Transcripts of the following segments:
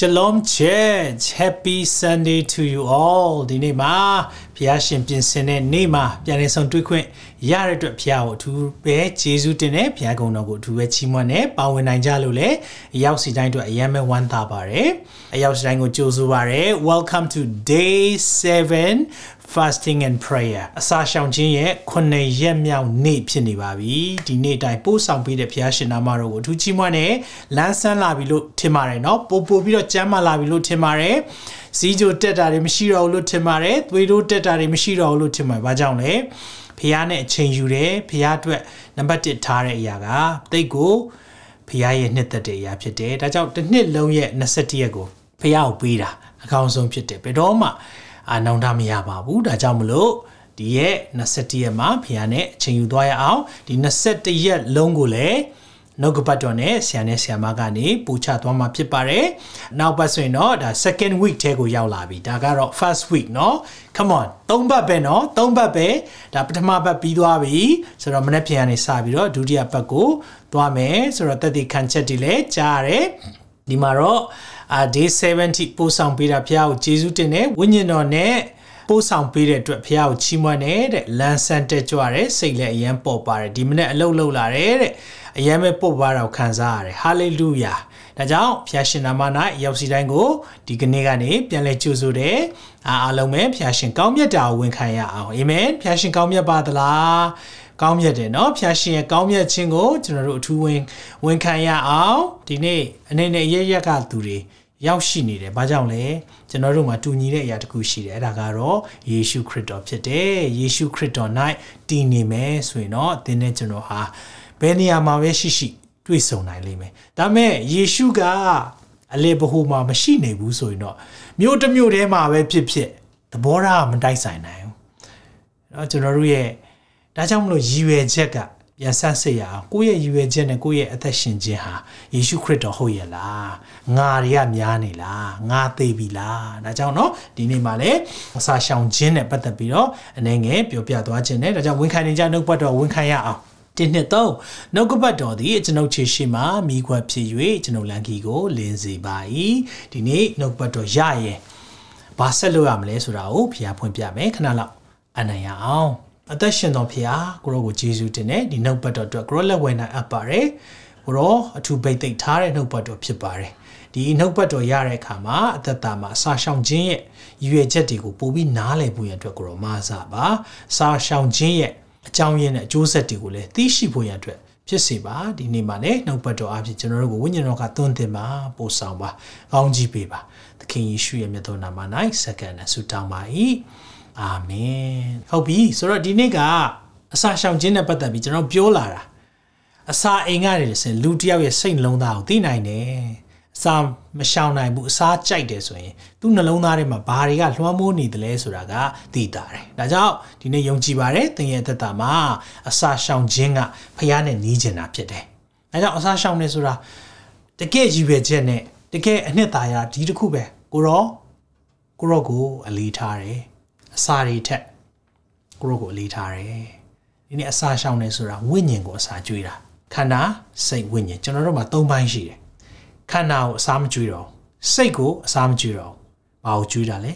Shalom Church Happy Sunday to you all ဒီနေ့မှာဘုရားရှင်ပြင်ဆင်တဲ့နေ့မှာပြန်လည်ဆောင်တွေ့ခွင့်ရတဲ့အတွက်ဘုရားကိုအထူးပဲကျေးဇူးတင်တယ်ဘုရားကုံတော်ကိုအထူးပဲချီးမွမ်းတယ်ပါဝင်နိုင်ကြလို့လည်းအရောက်စီတိုင်းအတွက်အယံမဲ့ဝမ်းသာပါတယ်အရောက်စီတိုင်းကိုကြိုဆိုပါရစေ Welcome to day 7 fasting and prayer အစာရှောင်ခြင်းရဲ့9ရက်မြောက်နေ့ဖြစ်နေပါပြီဒီနေ့တိုင်းပို့ဆောင်ပေးတဲ့ဘုရားရှင်နာမတော်ကိုအထူးချီးမွမ်းတယ်လမ်းဆန်းလာပြီလို့ထင်ပါတယ်เนาะပို့ပို့ပြီးတော့ကျမ်းမာလာပြီလို့ထင်ပါတယ်စီးကြိုတက်တာတွေမရှိတော့ဘူးလို့ထင်ပါတယ်သွေးတိုးတက်တာတွေမရှိတော့ဘူးလို့ထင်ပါတယ်ဘာကြောင့်လဲဖះနဲ့အချိန်ယူတယ်ဖះအတွက်နံပါတ်1ထားတဲ့အရာကတိတ်ကိုဖះရဲ့နှစ်သက်တဲ့အရာဖြစ်တယ်ဒါကြောင့်တစ်နှစ်လုံးရဲ့21ရက်ကိုဖះကိုပေးတာအကောင်းဆုံးဖြစ်တယ်ဘယ်တော့မှ အာနောင်တမရပါဘူးဒါကြောင့်မလို့ဒီရဲ့21ရက်မှာဖះနဲ့အချိန်ယူသွားရအောင်ဒီ21ရက်လုံးကိုလည်းနှုတ်ကပတ်တော်နဲ့ဆရာနဲ့ဆရာမကနေပူချသွားမှာဖြစ်ပါတယ်။နောက်ပတ်ဆိုရင်တော့ဒါ second week ထဲကိုရောက်လာပြီ။ဒါကတော့ first week เนาะ come on သုံးပတ်ပဲเนาะသုံးပတ်ပဲဒါပထမပတ်ပြီးသွားပြီဆိုတော့မနေ့ပြန်ကနေစပြီးတော့ဒုတိယပတ်ကိုသွားမယ်ဆိုတော့တက်တည်ခံချက်တွေလည်းကြားရတယ်။ဒီမှာတော့ အာ day 70ပို့ဆောင်ပေးတာဖះကိုကျေးဇူးတင်တယ်ဝိညာဉ်တော်နဲ့ပို့ဆောင်ပေးတဲ့အတွက်ဖះကိုချီးမွမ်းတယ်တဲ့လန်ဆန်တက်ကြွတယ်စိတ်လည်းအယံပေါ်ပါတယ်ဒီမနေ့အလုပ်လုပ်လာတယ်တဲ့အယံပဲပို့ပါတော့ခံစားရတယ်ဟာလေလုယာဒါကြောင့်ဖះရှင်နာမ၌ရောက်စီတိုင်းကိုဒီကနေ့ကနေပြန်လဲကြိုဆိုတယ်အားအားလုံးပဲဖះရှင်ကောင်းမြတ်တာကိုဝန်ခံရအောင်အာမင်ဖះရှင်ကောင်းမြတ်ပါသလားကောင်းမြတ်တယ်เนาะဖျာရှင်ရဲ့ကောင်းမြတ်ခြင်းကိုကျွန်တော်တို့အထူးဝင်ဝန်ခံရအောင်ဒီနေ့အနေနဲ့ရရက်ကသူတွေ ရောက်ရှိနေတယ်။ဘာကြောင့်လဲ။ကျွန်တော်တို့မှာတူညီတဲ့အရာတစ်ခုရှိတယ်။အဲ့ဒါကတော့ယေရှုခရစ်တော်ဖြစ်တယ်။ယေရှုခရစ်တော်၌တည်နေမယ်ဆိုရင်တော့သင်နဲ့ကျွန်တော်ဟာဘယ်နေရာမှာပဲရှိရှိတွေ့ဆုံနိုင်လိမ့်မယ်။ဒါပေမဲ့ယေရှုကအလေဘဟုမှာမရှိနေဘူးဆိုရင်တော့မြို့တစ်မြို့ထဲမှာပဲဖြစ်ဖြစ်သဘောထားမတိုက်ဆိုင်နိုင်ဘူး။အဲ့တော့ကျွန်တော်တို့ရဲ့ဒါကြောင့်မလို့ရည်ရွယ်ချက်က ပြန်ဆန်းစစ်ရအောင်ကိုယ့်ရဲ့ရည်ရွယ်ချက်နဲ့ကိုယ့်ရဲ့အသက်ရှင်ခြင်းဟာယေရှုခရစ်တော်ဟုတ်ရဲ့လားငါတွေကများနေလားငါသေးပြီလားဒါကြောင့်เนาะဒီနေ့မှာလည်းအစာရှောင်ခြင်းနဲ့ပတ်သက်ပြီးတော့အနေငယ်ပြောပြသွားခြင်းနဲ့ဒါကြောင့်ဝန်ခံနေကြနှုတ်ပတ်တော်ဝန်ခံရအောင်တင်းနှစ်သုံးနှုတ်ကပတ်တော်သည်ကျွန်ုပ်ခြေရှိမှမိခွက်ဖြစ်၍ကျွန်ုပ်လန်ကီကိုလင်းစေပါ၏ဒီနေ့နှုတ်ပတ်တော်ရရင်ဘာဆက်လုပ်ရမလဲဆိုတာကိုဖျားဖွင့်ပြမယ်ခဏလောက်အနံ့ရအောင် အသက်ရှင်တော်ဖျားကိုရောကိုယေရှုတင်တဲ့ဒီနှုတ်ပတ်တော်အတွက်ကိုရောလက်ဝဲနိုင်အပ်ပါတယ်ကိုရောအထူးပိတ်သိမ့်ထားတဲ့နှုတ်ပတ်တော်ဖြစ်ပါတယ်ဒီနှုတ်ပတ်တော်ရတဲ့အခါမှာအသက်တာမှာစာရှောင်ခြင်းရဲ့ရည်ရွယ်ချက်တွေကိုပို့ပြီးနားလည်ဖို့ရအတွက်ကိုရောမဆာပါစာရှောင်ခြင်းရဲ့အကြောင်းရင်းနဲ့အကျိုးဆက်တွေကိုလည်းသိရှိဖို့ရအတွက်ဖြစ်စေပါဒီနေ့မှာလည်းနှုတ်ပတ်တော်အဖြစ်ကျွန်တော်တို့ကိုဝိညာဉ်တော်ကသွန်သင်ပါပို့ဆောင်ပါကောင်းကြီးပေးပါသခင်ယေရှုရဲ့မြတ်တော်နာမ၌စက္ကန့်နဲ့ဆုတောင်းပါ၏ အာမင်ဟုတ်ပြီဆိုတော့ဒီနေ့ကအစာရှောင်ခြင်းနဲ့ပတ်သက်ပြီးကျွန်တော်ပြောလာတာအစာအိမ်ကနေဆိုရင်လူတစ်ယောက်ရဲ့စိတ်နှလုံးသားကိုသိနိုင်တယ်အစာမရှောင်နိုင်ဘူးအစာကြိုက်တယ်ဆိုရင်သူ့နှလုံးသားထဲမှာဘာတွေကလွှမ်းမိုးနေတယ်လဲဆိုတာကသိတာတယ်ဒါကြောင့်ဒီနေ့ယုံကြည်ပါတယ်သင်ရဲ့သက်တာမှာအစာရှောင်ခြင်းကဖခင်နဲ့နီးကျင်တာဖြစ်တယ်ဒါကြောင့်အစာရှောင်နေဆိုတာတကယ်ရည်ရွယ်ချက်နဲ့တကယ်အနှစ်သာရဒီတစ်ခုပဲကိုရောကိုရောကိုအလေးထားတယ် အစာတွေထက်ကိုရောကိုအလေးထားတယ်ဒီနေ့အစာရှောင်နေဆိုတာဝိညာဉ်ကိုအစာကျွေးတာခန္ဓာစိတ်ဝိညာဉ်ကျွန်တော်တို့မှာ၃ပိုင်းရှိတယ်ခန္ဓာကိုအစာမကျွေးတော့စိတ်ကိုအစာမကျွေးတော့ဘာကိုကျွေးတာလဲ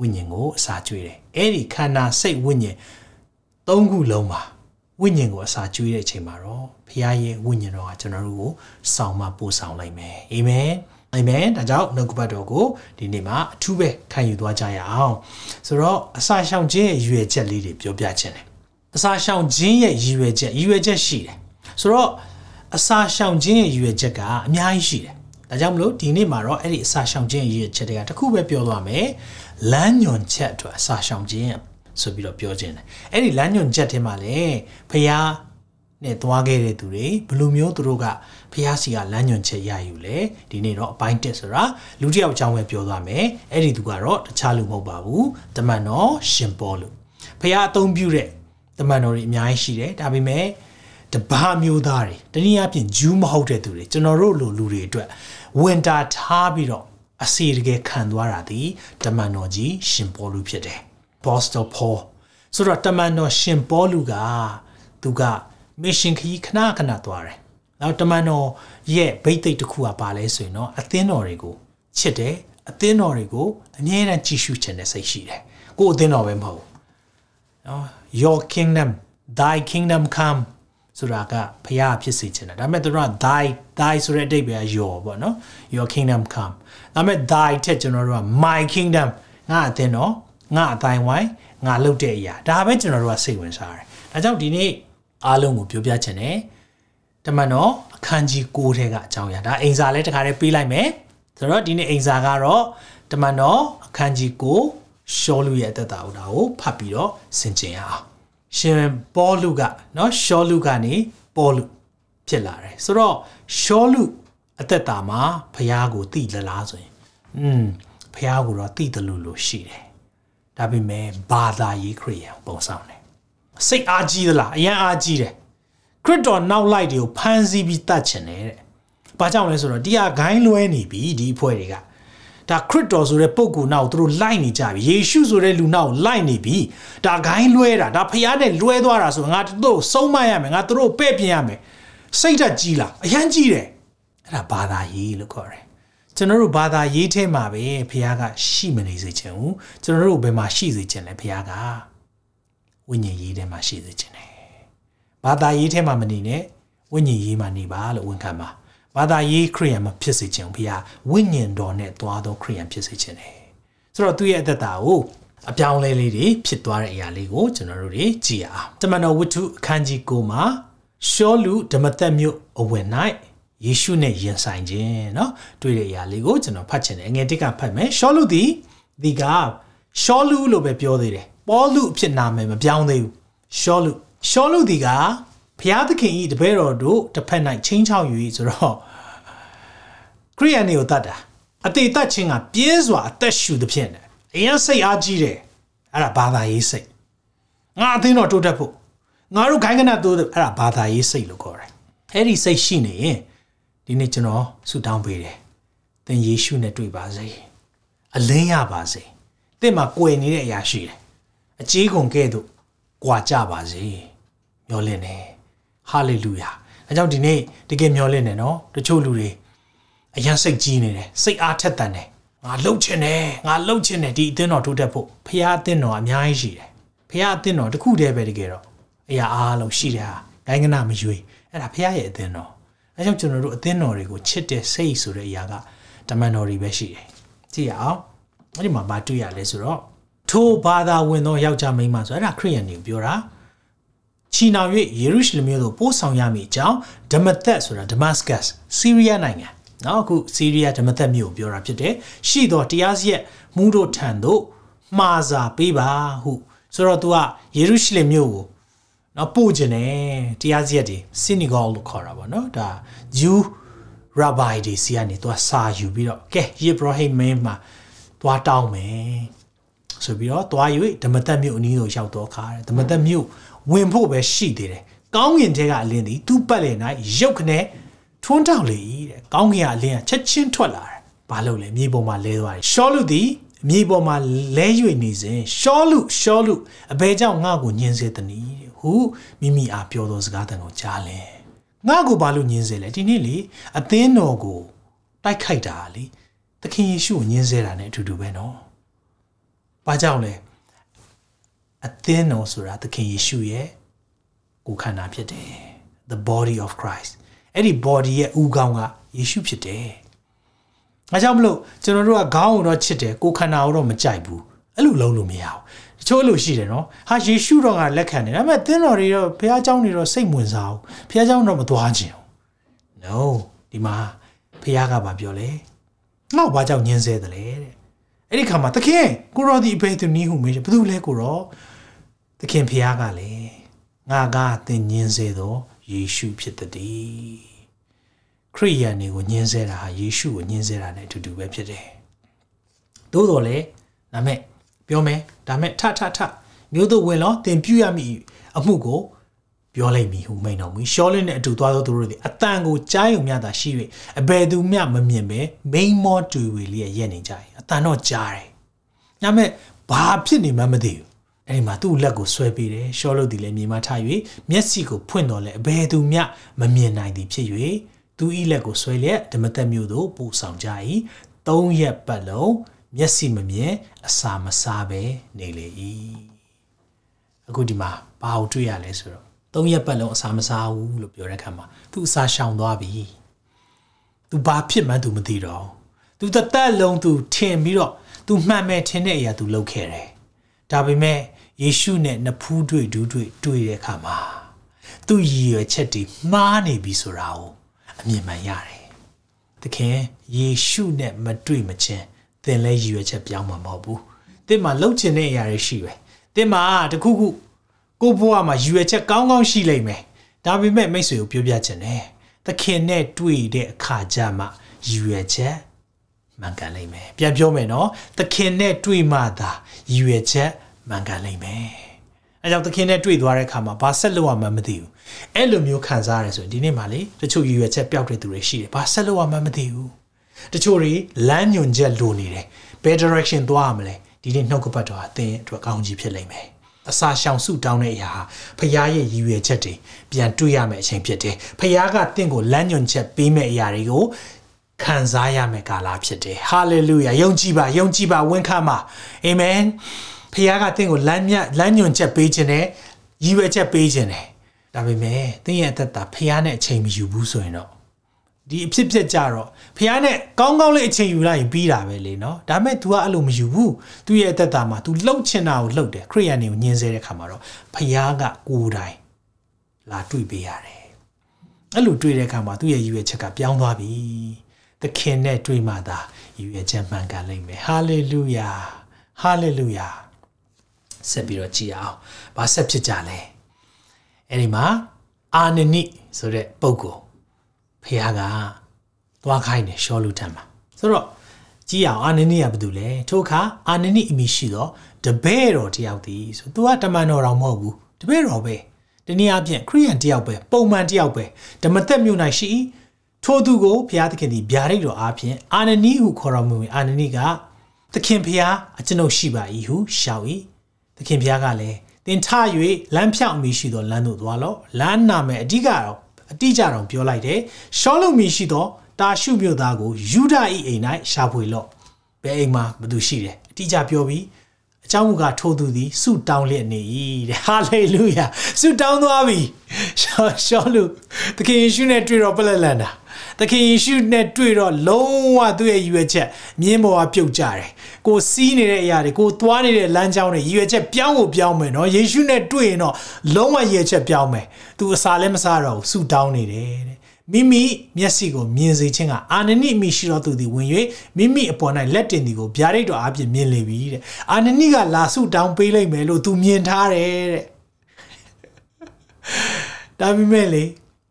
ဝိညာဉ်ကိုအစာကျွေးတယ်အဲ့ဒီခန္ဓာစိတ်ဝိညာဉ်သုံးခုလုံးမှာဝိညာဉ်ကိုအစာကျွေးတဲ့အချိန်မှာတော့ဘုရားရဲ့ဝိညာဉ်တော်ကကျွန်တော်တို့ကိုဆောင်မပို့ဆောင်လိုက်မယ်အာမင် အာမင်ဒါကြောင့်နှုတ်ကပတ်တော်ကိုဒီနေ့မှာအထူးပဲခံယူသွားကြရအောင်ဆိုတော့အစာရှောင်ခြင်းရဲ့ရွယ်ချက်လေးတွေပြောပြခြင်းတယ်အစာရှောင်ခြင်းရဲ့ရည်ရွယ်ချက်ရည်ရွယ်ချက်ရှိတယ်ဆိုတော့အစာရှောင်ခြင်းရဲ့ရည်ရွယ်ချက်ကအများကြီးရှိတယ်ဒါကြောင့်မလို့ဒီနေ့မှာတော့အဲ့ဒီအစာရှောင်ခြင်းရဲ့ရည်ရွယ်ချက်တွေကတစ်ခုပဲပြောသွားမယ်လမ်းညွန်ချက်အတွက်အစာရှောင်ခြင်းဆိုပြီးတော့ပြောခြင်းတယ်အဲ့ဒီလမ်းညွန်ချက်ထဲမှာလည်းဖျားနဲ့သွားခဲ့တဲ့သူတွေဘယ်လိုမျိုးသူတို့က ဖျားစီကလမ်းညွန်ချက်ရယူလဲဒီနေ့တော့အပိုင်းတက်ဆိုတာလူတစ်ယောက်အကြောင်းပဲပြောသွားမယ်အဲ့ဒီသူကတော့တခြားလူမဟုတ်ပါဘူးတမန်တော်ရှင်ပေါလုဖျားအသုံးပြုတဲ့တမန်တော်တွေအများကြီးရှိတယ်ဒါပေမဲ့တဘာမျိုးသားတွေတနည်းအားဖြင့်ဂျူးမဟုတ်တဲ့သူတွေကျွန်တော်တို့လိုလူတွေအတွက်ဝင်တာထားပြီးတော့အစီတကယ်ခံသွားတာဒီတမန်တော်ကြီးရှင်ပေါလုဖြစ်တယ်။ Apostle Paul ဆိုတော့တမန်တော်ရှင်ပေါလုကသူကမစ်ရှင်ခရီးခဏခဏသွားတယ်။ နောက်တမန်တော်ရဲ့ဗိတ်သိက်တစ်ခုကပါလဲဆိုရင်တော့အသင်းတော်တွေကိုချစ်တယ်အသင်းတော်တွေကိုအမြဲတမ်းကြည်ရှုခြင်းနဲ့စိတ်ရှိတယ်။ကိုယ်အသင်းတော်ပဲမဟုတ်ဘူး။နော် Your kingdom thy kingdom come ဆိုတာကဖျားဖြစ်စေချင်တာဒါပေမဲ့သူတို့က thy thy ဆိုတဲ့အဓိပ္ပာယ် your ပေါ့နော် your kingdom come ဒါပေမဲ့ thy ထက်ကျွန်တော်တို့က my kingdom ငါအသင်းတော်ငါအတိုင်းဝိုင်းငါလုပ်တဲ့အရာဒါပဲကျွန်တော်တို့ကစိတ်ဝင်စားတယ်ဒါကြောင့်ဒီနေ့အားလုံးကိုပြောပြချင်တယ် တမန်တော်အခန်းကြီး6ထဲကအကြောင်းအရာဒါအိမ်စာလဲတခါတည်းပေးလိုက်မယ်ဆိုတော့ဒီနေ့အိမ်စာကတော့တမန်တော်အခန်းကြီး6ရှောလူရဲ့အသက်တာကိုဒါကိုဖတ်ပြီးတော့ဆင်ခြင်ရအောင်ရှင်ပေါလုကเนาะရှောလူကနေပေါလုဖြစ်လာတယ်ဆိုတော့ရှောလူအသက်တာမှာဖះကိုတိလလားဆိုရင်อืมဖះကိုတော့တိတယ်လို့လို့ရှိတယ်ဒါပေမဲ့ဘာသာရေးခရိယန်ပုံဆောင်တယ်စိတ်အားကြီးသလားအရန်အားကြီးတယ် ခရစ်တော်နောက်လိုက်တွေကိုဖန်ဆီးပြီးတတ်ချင်တယ်တဲ့ဘာကြောင့်လဲဆိုတော့ဒီဟာဂိုင်းလွဲနေပြီဒီအဖွဲ့တွေကဒါခရစ်တော်ဆိုတဲ့ပုဂ္ဂိုလ်နောက်သူတို့လိုက်နေကြပြီယေရှုဆိုတဲ့လူနောက်လိုက်နေပြီဒါဂိုင်းလွဲတာဒါဖျားနဲ့လွဲသွားတာဆိုငါတို့ဆုံးမရမယ်ငါတို့ပဲ့ပြင်ရမယ်စိတ်ဓာတ်ကြီးလားအရန်ကြီးတယ်အဲ့ဒါဘာသာရေးလို့ခေါ်တယ်ကျွန်တော်တို့ဘာသာရေးထဲမှာပဲဖះကရှိမနေစေချင်ဘူးကျွန်တော်တို့ဘယ်မှာရှိစေချင်လဲဖះကဝိညာဉ်ရေးထဲမှာရှိစေချင်တယ် ဘာသာရေးထဲမှာမနေနဲ့ဝိညာဉ်ရေးမှာနေပါလို့ဝန်ခံပါဘာသာရေးခရိယန်မဖြစ်စေချင်ဘူးဖះဝိညာဉ်တော်နဲ့သွားသောခရိယန်ဖြစ်စေချင်တယ်ဆိုတော့သူ့ရဲ့အသက်တာကိုအပြောင်းလဲလေးတွေဖြစ်သွားတဲ့အရာလေးကိုကျွန်တော်တို့တွေကြည့်ရအောင်တမန်တော်ဝတ္ထုအခန်းကြီး9မှာရှောလူဓမ္မသက်မြို့အဝင်၌ယေရှုနဲ့ယဉ်ဆိုင်ခြင်းเนาะတွေ့တဲ့အရာလေးကိုကျွန်တော်ဖတ်ချင်တယ်အငယ်တစ်ကဖတ်မယ်ရှောလူသည်ဒီကရှောလူလို့ပဲပြောသေးတယ်ပေါလုအဖြစ်နာမည်မပြောင်းသေးဘူးရှောလူ ရှောလူဒီကဘုရားသခင်ဤတပည့်တော်တို့တစ်ဖက်၌ချင်းချောက်ယူ၏ဆိုတော့ခရိယန်တွေကိုတတ်တာအသေးတတ်ခြင်းကပြင်းစွာအသက်ရှူသဖြင့်အရင်စိတ်အားကြီးတယ်အဲ့ဒါဘာသာရေးစိတ်ငါအသင်းတော်တိုးတက်ဖို့ငါတို့ခိုင်းကနတိုးအဲ့ဒါဘာသာရေးစိတ်လို့ခေါ်တယ်အဲ့ဒီစိတ်ရှိနေရင်ဒီနေ့ကျွန်တော်ဆုတောင်းပေးတယ်သင်ယေရှုနဲ့တွေ့ပါစေအလင်းရပါစေသင်မှာကြွယ်နေတဲ့အရာရှိတယ်အကြီးကုန်ကဲ့သို့ကြွာကြပါစေ မျောလင့်တယ်ဟာလေလုယာအဲကြောင့်ဒီနေ့တကယ်မျောလင့်တယ်နော်တချို့လူတွေအရန်စိတ်ကြီးနေတယ်စိတ်အားထက်သန်တယ်ငါလှုပ်ချင်တယ်ငါလှုပ်ချင်တယ်ဒီအသင်းတော်ထိုးတက်ဖို့ဖះအသင်းတော်အများကြီးရှိတယ်ဖះအသင်းတော်တစ်ခုတည်းပဲတကယ်တော့အရာအားလုံးရှိတယ်ဟာဂိုင်းကနာမရွေအဲ့ဒါဖះရဲ့အသင်းတော်အဲကြောင့်ကျွန်တော်တို့အသင်းတော်တွေကိုချစ်တဲ့စိတ်ဆိုတဲ့အရာကတမန်တော်တွေပဲရှိတယ်ကြည့်ရအောင်အဲ့ဒီမှာမတွေ့ရလဲဆိုတော့ထိုဘာသာဝင်သောယောက်ျားမိန်းမဆိုအဲ့ဒါခရိယန်တွေပြောတာ ချီနောင်၍ယေရုရှလင်မြို့သို့ပို့ဆောင်ရမည့်အကြောင်းဒမသက်ဆိုတာဒမတ်စကတ်ဆီးရီးယားနိုင်ငံနော်အခုဆီးရီးယားဒမသက်မြို့ကိုပြောတာဖြစ်တယ်ရှိသောတရားစီရက်မူးတို့ထံသို့မှားစာပေးပါဟုဆိုတော့ तू ကယေရုရှလင်မြို့ကိုနော်ပို့ခြင်းတယ်တရားစီရက်တွေ synagogue လို့ခေါ်တာပေါ့နော်ဒါ Jew rabbi တွေစီကနေ तू စာယူပြီးတော့ကဲယေဘရဟိမင်းမှာသွားတောင်းမယ်ဆိုပြီးတော့သွား၍ဓမ္မသက်မြို့အနီးသို့ရောက်တော့ခါတယ်ဓမ္မသက်မြို့ ဝင်ဖို့ပဲရှိသေးတယ်ကောင်းကင်ထဲကအလင်းသည်သူ့ပတ်လည်၌ရုပ်ခနဲ့ထွန်းတောက်လေ၏တဲ့ကောင်းကင်ကအလင်းကချက်ချင်းထွက်လာတယ်ဘာလို့လဲမြေပေါ်မှာလဲသွားတယ်ရှောလူသည်မြေပေါ်မှာလဲ၍နေစဉ်ရှောလူရှောလူအဘဲကြောင့်ငါ့ကိုညှင်းစေသည်တဲ့ဟုမိမိအားပြောသောစကားတန်ကိုကြားလဲငါ့ကိုဘာလို့ညှင်းစေလဲဒီနေ့လေအသင်းတော်ကိုတိုက်ခိုက်တာလေသခင်ယေရှုကိုညှင်းစေတာ ਨੇ အတူတူပဲနော်ဘာကြောင့်လဲ အသင်းတော်ဆိုတာသခင်ယေရှုရဲ့ကိုယ်ခန္ဓာဖြစ်တယ် the body of Christ အဲ့ဒီ body ရဲ့ဥကောင်းကယေရှုဖြစ်တယ်။အဲကြောင့်မလို့ကျွန်တော်တို့ကခေါင်းကိုတော့ချစ်တယ်ကိုယ်ခန္ဓာကိုတော့မကြိုက်ဘူး။အဲ့လိုလုံးလို့မရဘူး။တချို့အဲ့လိုရှိတယ်နော်။ဟာယေရှုတော်ကလက်ခံတယ်ဒါပေမဲ့သင်းတော်တွေတော့ဘုရားเจ้าတွေတော့စိတ်ဝင်စားဘူး။ဘုရားเจ้าတော့မသွားခြင်းဘူး။ No ဒီမှာဘုရားကဘာပြောလဲ။ငါ့ဘာကြောင့်ညှင်းဆဲတယ်လဲတဲ့။အဲ့ဒီခါမှာသခင်ကိုရောဒီအဖေသူနီးဟုမေးတယ်ဘယ်သူလဲကိုရောသ ခင်ဘုရားကလည်းငါကသင်ညင်းစေသောယေရှုဖြစ်သည်ခရိယန်တွေကိုညင်းစေတာဟာယေရှုကိုညင်းစေတာ ਨੇ အတူတူပဲဖြစ်တယ်သို့တော်လည်းဒါမဲ့ပြောမယ်ဒါမဲ့ထထထမျိုးတို့ဝင်လောသင်ပြုရမည်အမှုကိုပြောလိုက်ပြီဟုမိန်တော်မူရှောလင်းနဲ့အတူသွားသောသူတို့သည်အတန်ကိုကြားယုံမြတာရှိ၍အဘယ်သူမျှမမြင်ပဲမိန်မောတူဝေလျက်ရက်နေကြ၏အတန်တော့ကြားတယ်။ညမဲ့ဘာဖြစ်နေမှမသိဘူး။ အဲဒီမှာသူ့လက်ကိုဆွဲပေးတယ်ရှောလုသည်လည်းမြေမှထား၍မျက်စိကိုဖွင့်တော်လဲအဘယ်သူမျှမမြင်နိုင်သည်ဖြစ်၍သူ၏လက်ကိုဆွဲလျက်ဓမ္မသက်မျိုးသို့ပို့ဆောင်ကြ၏။သုံးရက်ပတ်လုံးမျက်စိမမြင်အစာမစားပဲနေလေ၏အခုဒီမှာဘာကိုတွေ့ရလဲဆိုတော့သုံးရက်ပတ်လုံးအစာမစားဘူးလို့ပြောတဲ့အခါမှာသူအစာရှောင်သွားပြီသူဘာဖြစ်မှန်းသူမသိတော့သူတသက်လုံးသူထင်ပြီးတော့သူမှန်မဲ့ထင်တဲ့အရာသူလုပ်ခဲ့တယ်ဒါပေမဲ့ ယေရှုနဲ့နဖူးတွေ့ဒူးတွေ့တွေ့တဲ့အခါမှာသူ့ရည်ရွယ်ချက်တွေမှားနေပြီဆိုတာကိုအမြင်မှန်ရတယ်သခင်ယေရှုနဲ့မတွေ့မချင်းသင်လည်းရည်ရွယ်ချက်ပြောင်းမှာမဟုတ်ဘူးသင်မှာလှုပ်ချင်တဲ့အရာတွေရှိပဲသင်မှာတခုခုကိုဘွားမှာရည်ရွယ်ချက်ကောင်းကောင်းရှိလိမ့်မယ်ဒါပေမဲ့မိတ်ဆွေကိုပြောပြချင်တယ်သခင်နဲ့တွေ့တဲ့အခါကျမှရည်ရွယ်ချက်မှန်ကန်လိမ့်မယ်ပြန်ပြောမယ်နော်သခင်နဲ့တွေ့မှသာရည်ရွယ်ချက် မှန်ကန်လိမ့်မယ်အဲကြောင့်သခင်နဲ့တွေ့သွားတဲ့အခါမှာဘာဆက်လုပ်ရမှမသိဘူးအဲ့လိုမျိုးခံစားရတယ်ဆိုရင်ဒီနေ့မှလေတချို့ရည်ရွယ်ချက်ပျောက်တဲ့သူတွေရှိတယ်ဘာဆက်လုပ်ရမှမသိဘူးတချို့တွေလမ်းညွန်ချက်လိုနေတယ်ဘယ် direction သွားရမလဲဒီနေ့နှုတ်ကပတ်တော်အသင်အတွက်ကောင်းကြီးဖြစ်လိမ့်မယ်အစာရှောင်စုတောင်းတဲ့အရာဟာဖခင်ရဲ့ရည်ရွယ်ချက်တွေပြန်တွေ့ရမယ့်အချိန်ဖြစ်တယ်ဖခင်ကတင့်ကိုလမ်းညွန်ချက်ပေးမယ့်အရာတွေကိုခံစားရမယ့်ကာလဖြစ်တယ်ဟာလေလုယာယုံကြည်ပါယုံကြည်ပါဝန်ခံပါအာမင် ဖခင်ကတင့်ကိုလမ်းမြလမ်းညွန်ချက်ပေးခြင်းနဲ့ရည်ရွယ်ချက်ပေးခြင်းနဲ့ဒါပေမဲ့သင်ရဲ့အသက်တာဖခင်နဲ့အချိန်မယူဘူးဆိုရင်တော့ဒီအဖြစ်ဖြစ်ကြတော့ဖះနဲ့ကောင်းကောင်းလေးအချိန်ယူလိုက်ရင်ပြီးတာပဲလေနော်ဒါမဲ့ तू ကအဲ့လိုမယူဘူးသူ့ရဲ့အသက်တာမှာ तू လှုပ်ချင်တာကိုလှုပ်တယ်ခရိယန်တွေကိုညှင်းဆဲတဲ့ခါမှာတော့ဖះကကိုယ်တိုင်လာတွေ့ပေးရတယ်အဲ့လိုတွေ့တဲ့ခါမှာသူ့ရဲ့ရည်ရွယ်ချက်ကပြောင်းသွားပြီသခင်နဲ့တွေ့မှသာရည်ရွယ်ချက်မှန်ကန်လိမ့်မယ်ဟာလေလုယာဟာလေလုယာ ဆက်ပြီးတော့ကြည်အောင်ဘာဆက်ဖြစ်ကြလဲအဲ့ဒီမှာအာနနိဆိုတဲ့ပုဂ္ဂိုလ်ဖះကသွားခိုင်းတယ်ရှောလူထံမှာဆိုတော့ကြည့်အောင်အာနနိကဘာတူလဲထိုအခါအာနနိအမိရှိတော့တပည့်တော်တယောက်တည်းဆိုသူကတမန်တော်တော်မဟုတ်ဘူးတပည့်တော်ပဲတနည်းအားဖြင့်ခရိယန်တယောက်ပဲပုံမှန်တယောက်ပဲဓမ္မသက်မြို့၌ရှိထိုသူကိုဘုရားသခင်သည်ဗျာဒိတ်တော်အားဖြင့်အာနနိဟုခေါ်တော်မူအာနနိကသခင်ဘုရားအကျွန်ုပ်ရှိပါ၏ဟုရှောက်၏ သခင်ဘုရားကလည်းတင်ထ၍လမ်းဖြောက်အမိရှိသောလမ်းသို့သွားလော့လမ်းနာမယ်အဓိကတော့အတိအကျတော့ပြောလိုက်တယ်ရှောလုံမီရှိသောတာရှုမြို့သားကိုယူဒ၏အိမ်၌ရှာဖွေလော့ဘယ်အိမ်မှာဘသူရှိတယ်အတိအကျပြောပြီးအကြောင်းမူကထိုးသူသည်ဆုတောင်းလျက်နေ၏တဲ့ဟာလေလုယာဆုတောင်းသွားပြီရှောရှောလူသခင်ယေရှုနဲ့တွေ့တော့ပလက်လန်တာ သခင်ယေရှုနဲ့တွေ့တော့လုံးဝသူ့ရဲ့ရည်ရွယ်ချက်မြင်းပေါ်ကပြုတ်ကြတယ်ကိုစီးနေတဲ့အရာတွေကိုသွားနေတဲ့လမ်းကြောင်းတွေရည်ရွယ်ချက်ပြောင်းဖို့ပြောင်းမယ်နော်ယေရှုနဲ့တွေ့ရင်တော့လုံးဝရည်ရွယ်ချက်ပြောင်းမယ်သူအစာလည်းမစားတော့ဘူးဆူတောင်းနေတယ်တဲ့မိမိမျက်စိကိုမြင်စေခြင်းကအာနနိမိရှိတော်သူသည်ဝင်၍မိမိအပေါ်၌လက်တင်သည်ကိုဗျာဒိတ်တော်အပြင်မြင်လေပြီတဲ့အာနနိကလာဆုတောင်းပေးလိုက်မယ်လို့သူမြင်ထားတယ်တဲ့ဒါပေမဲ့လေ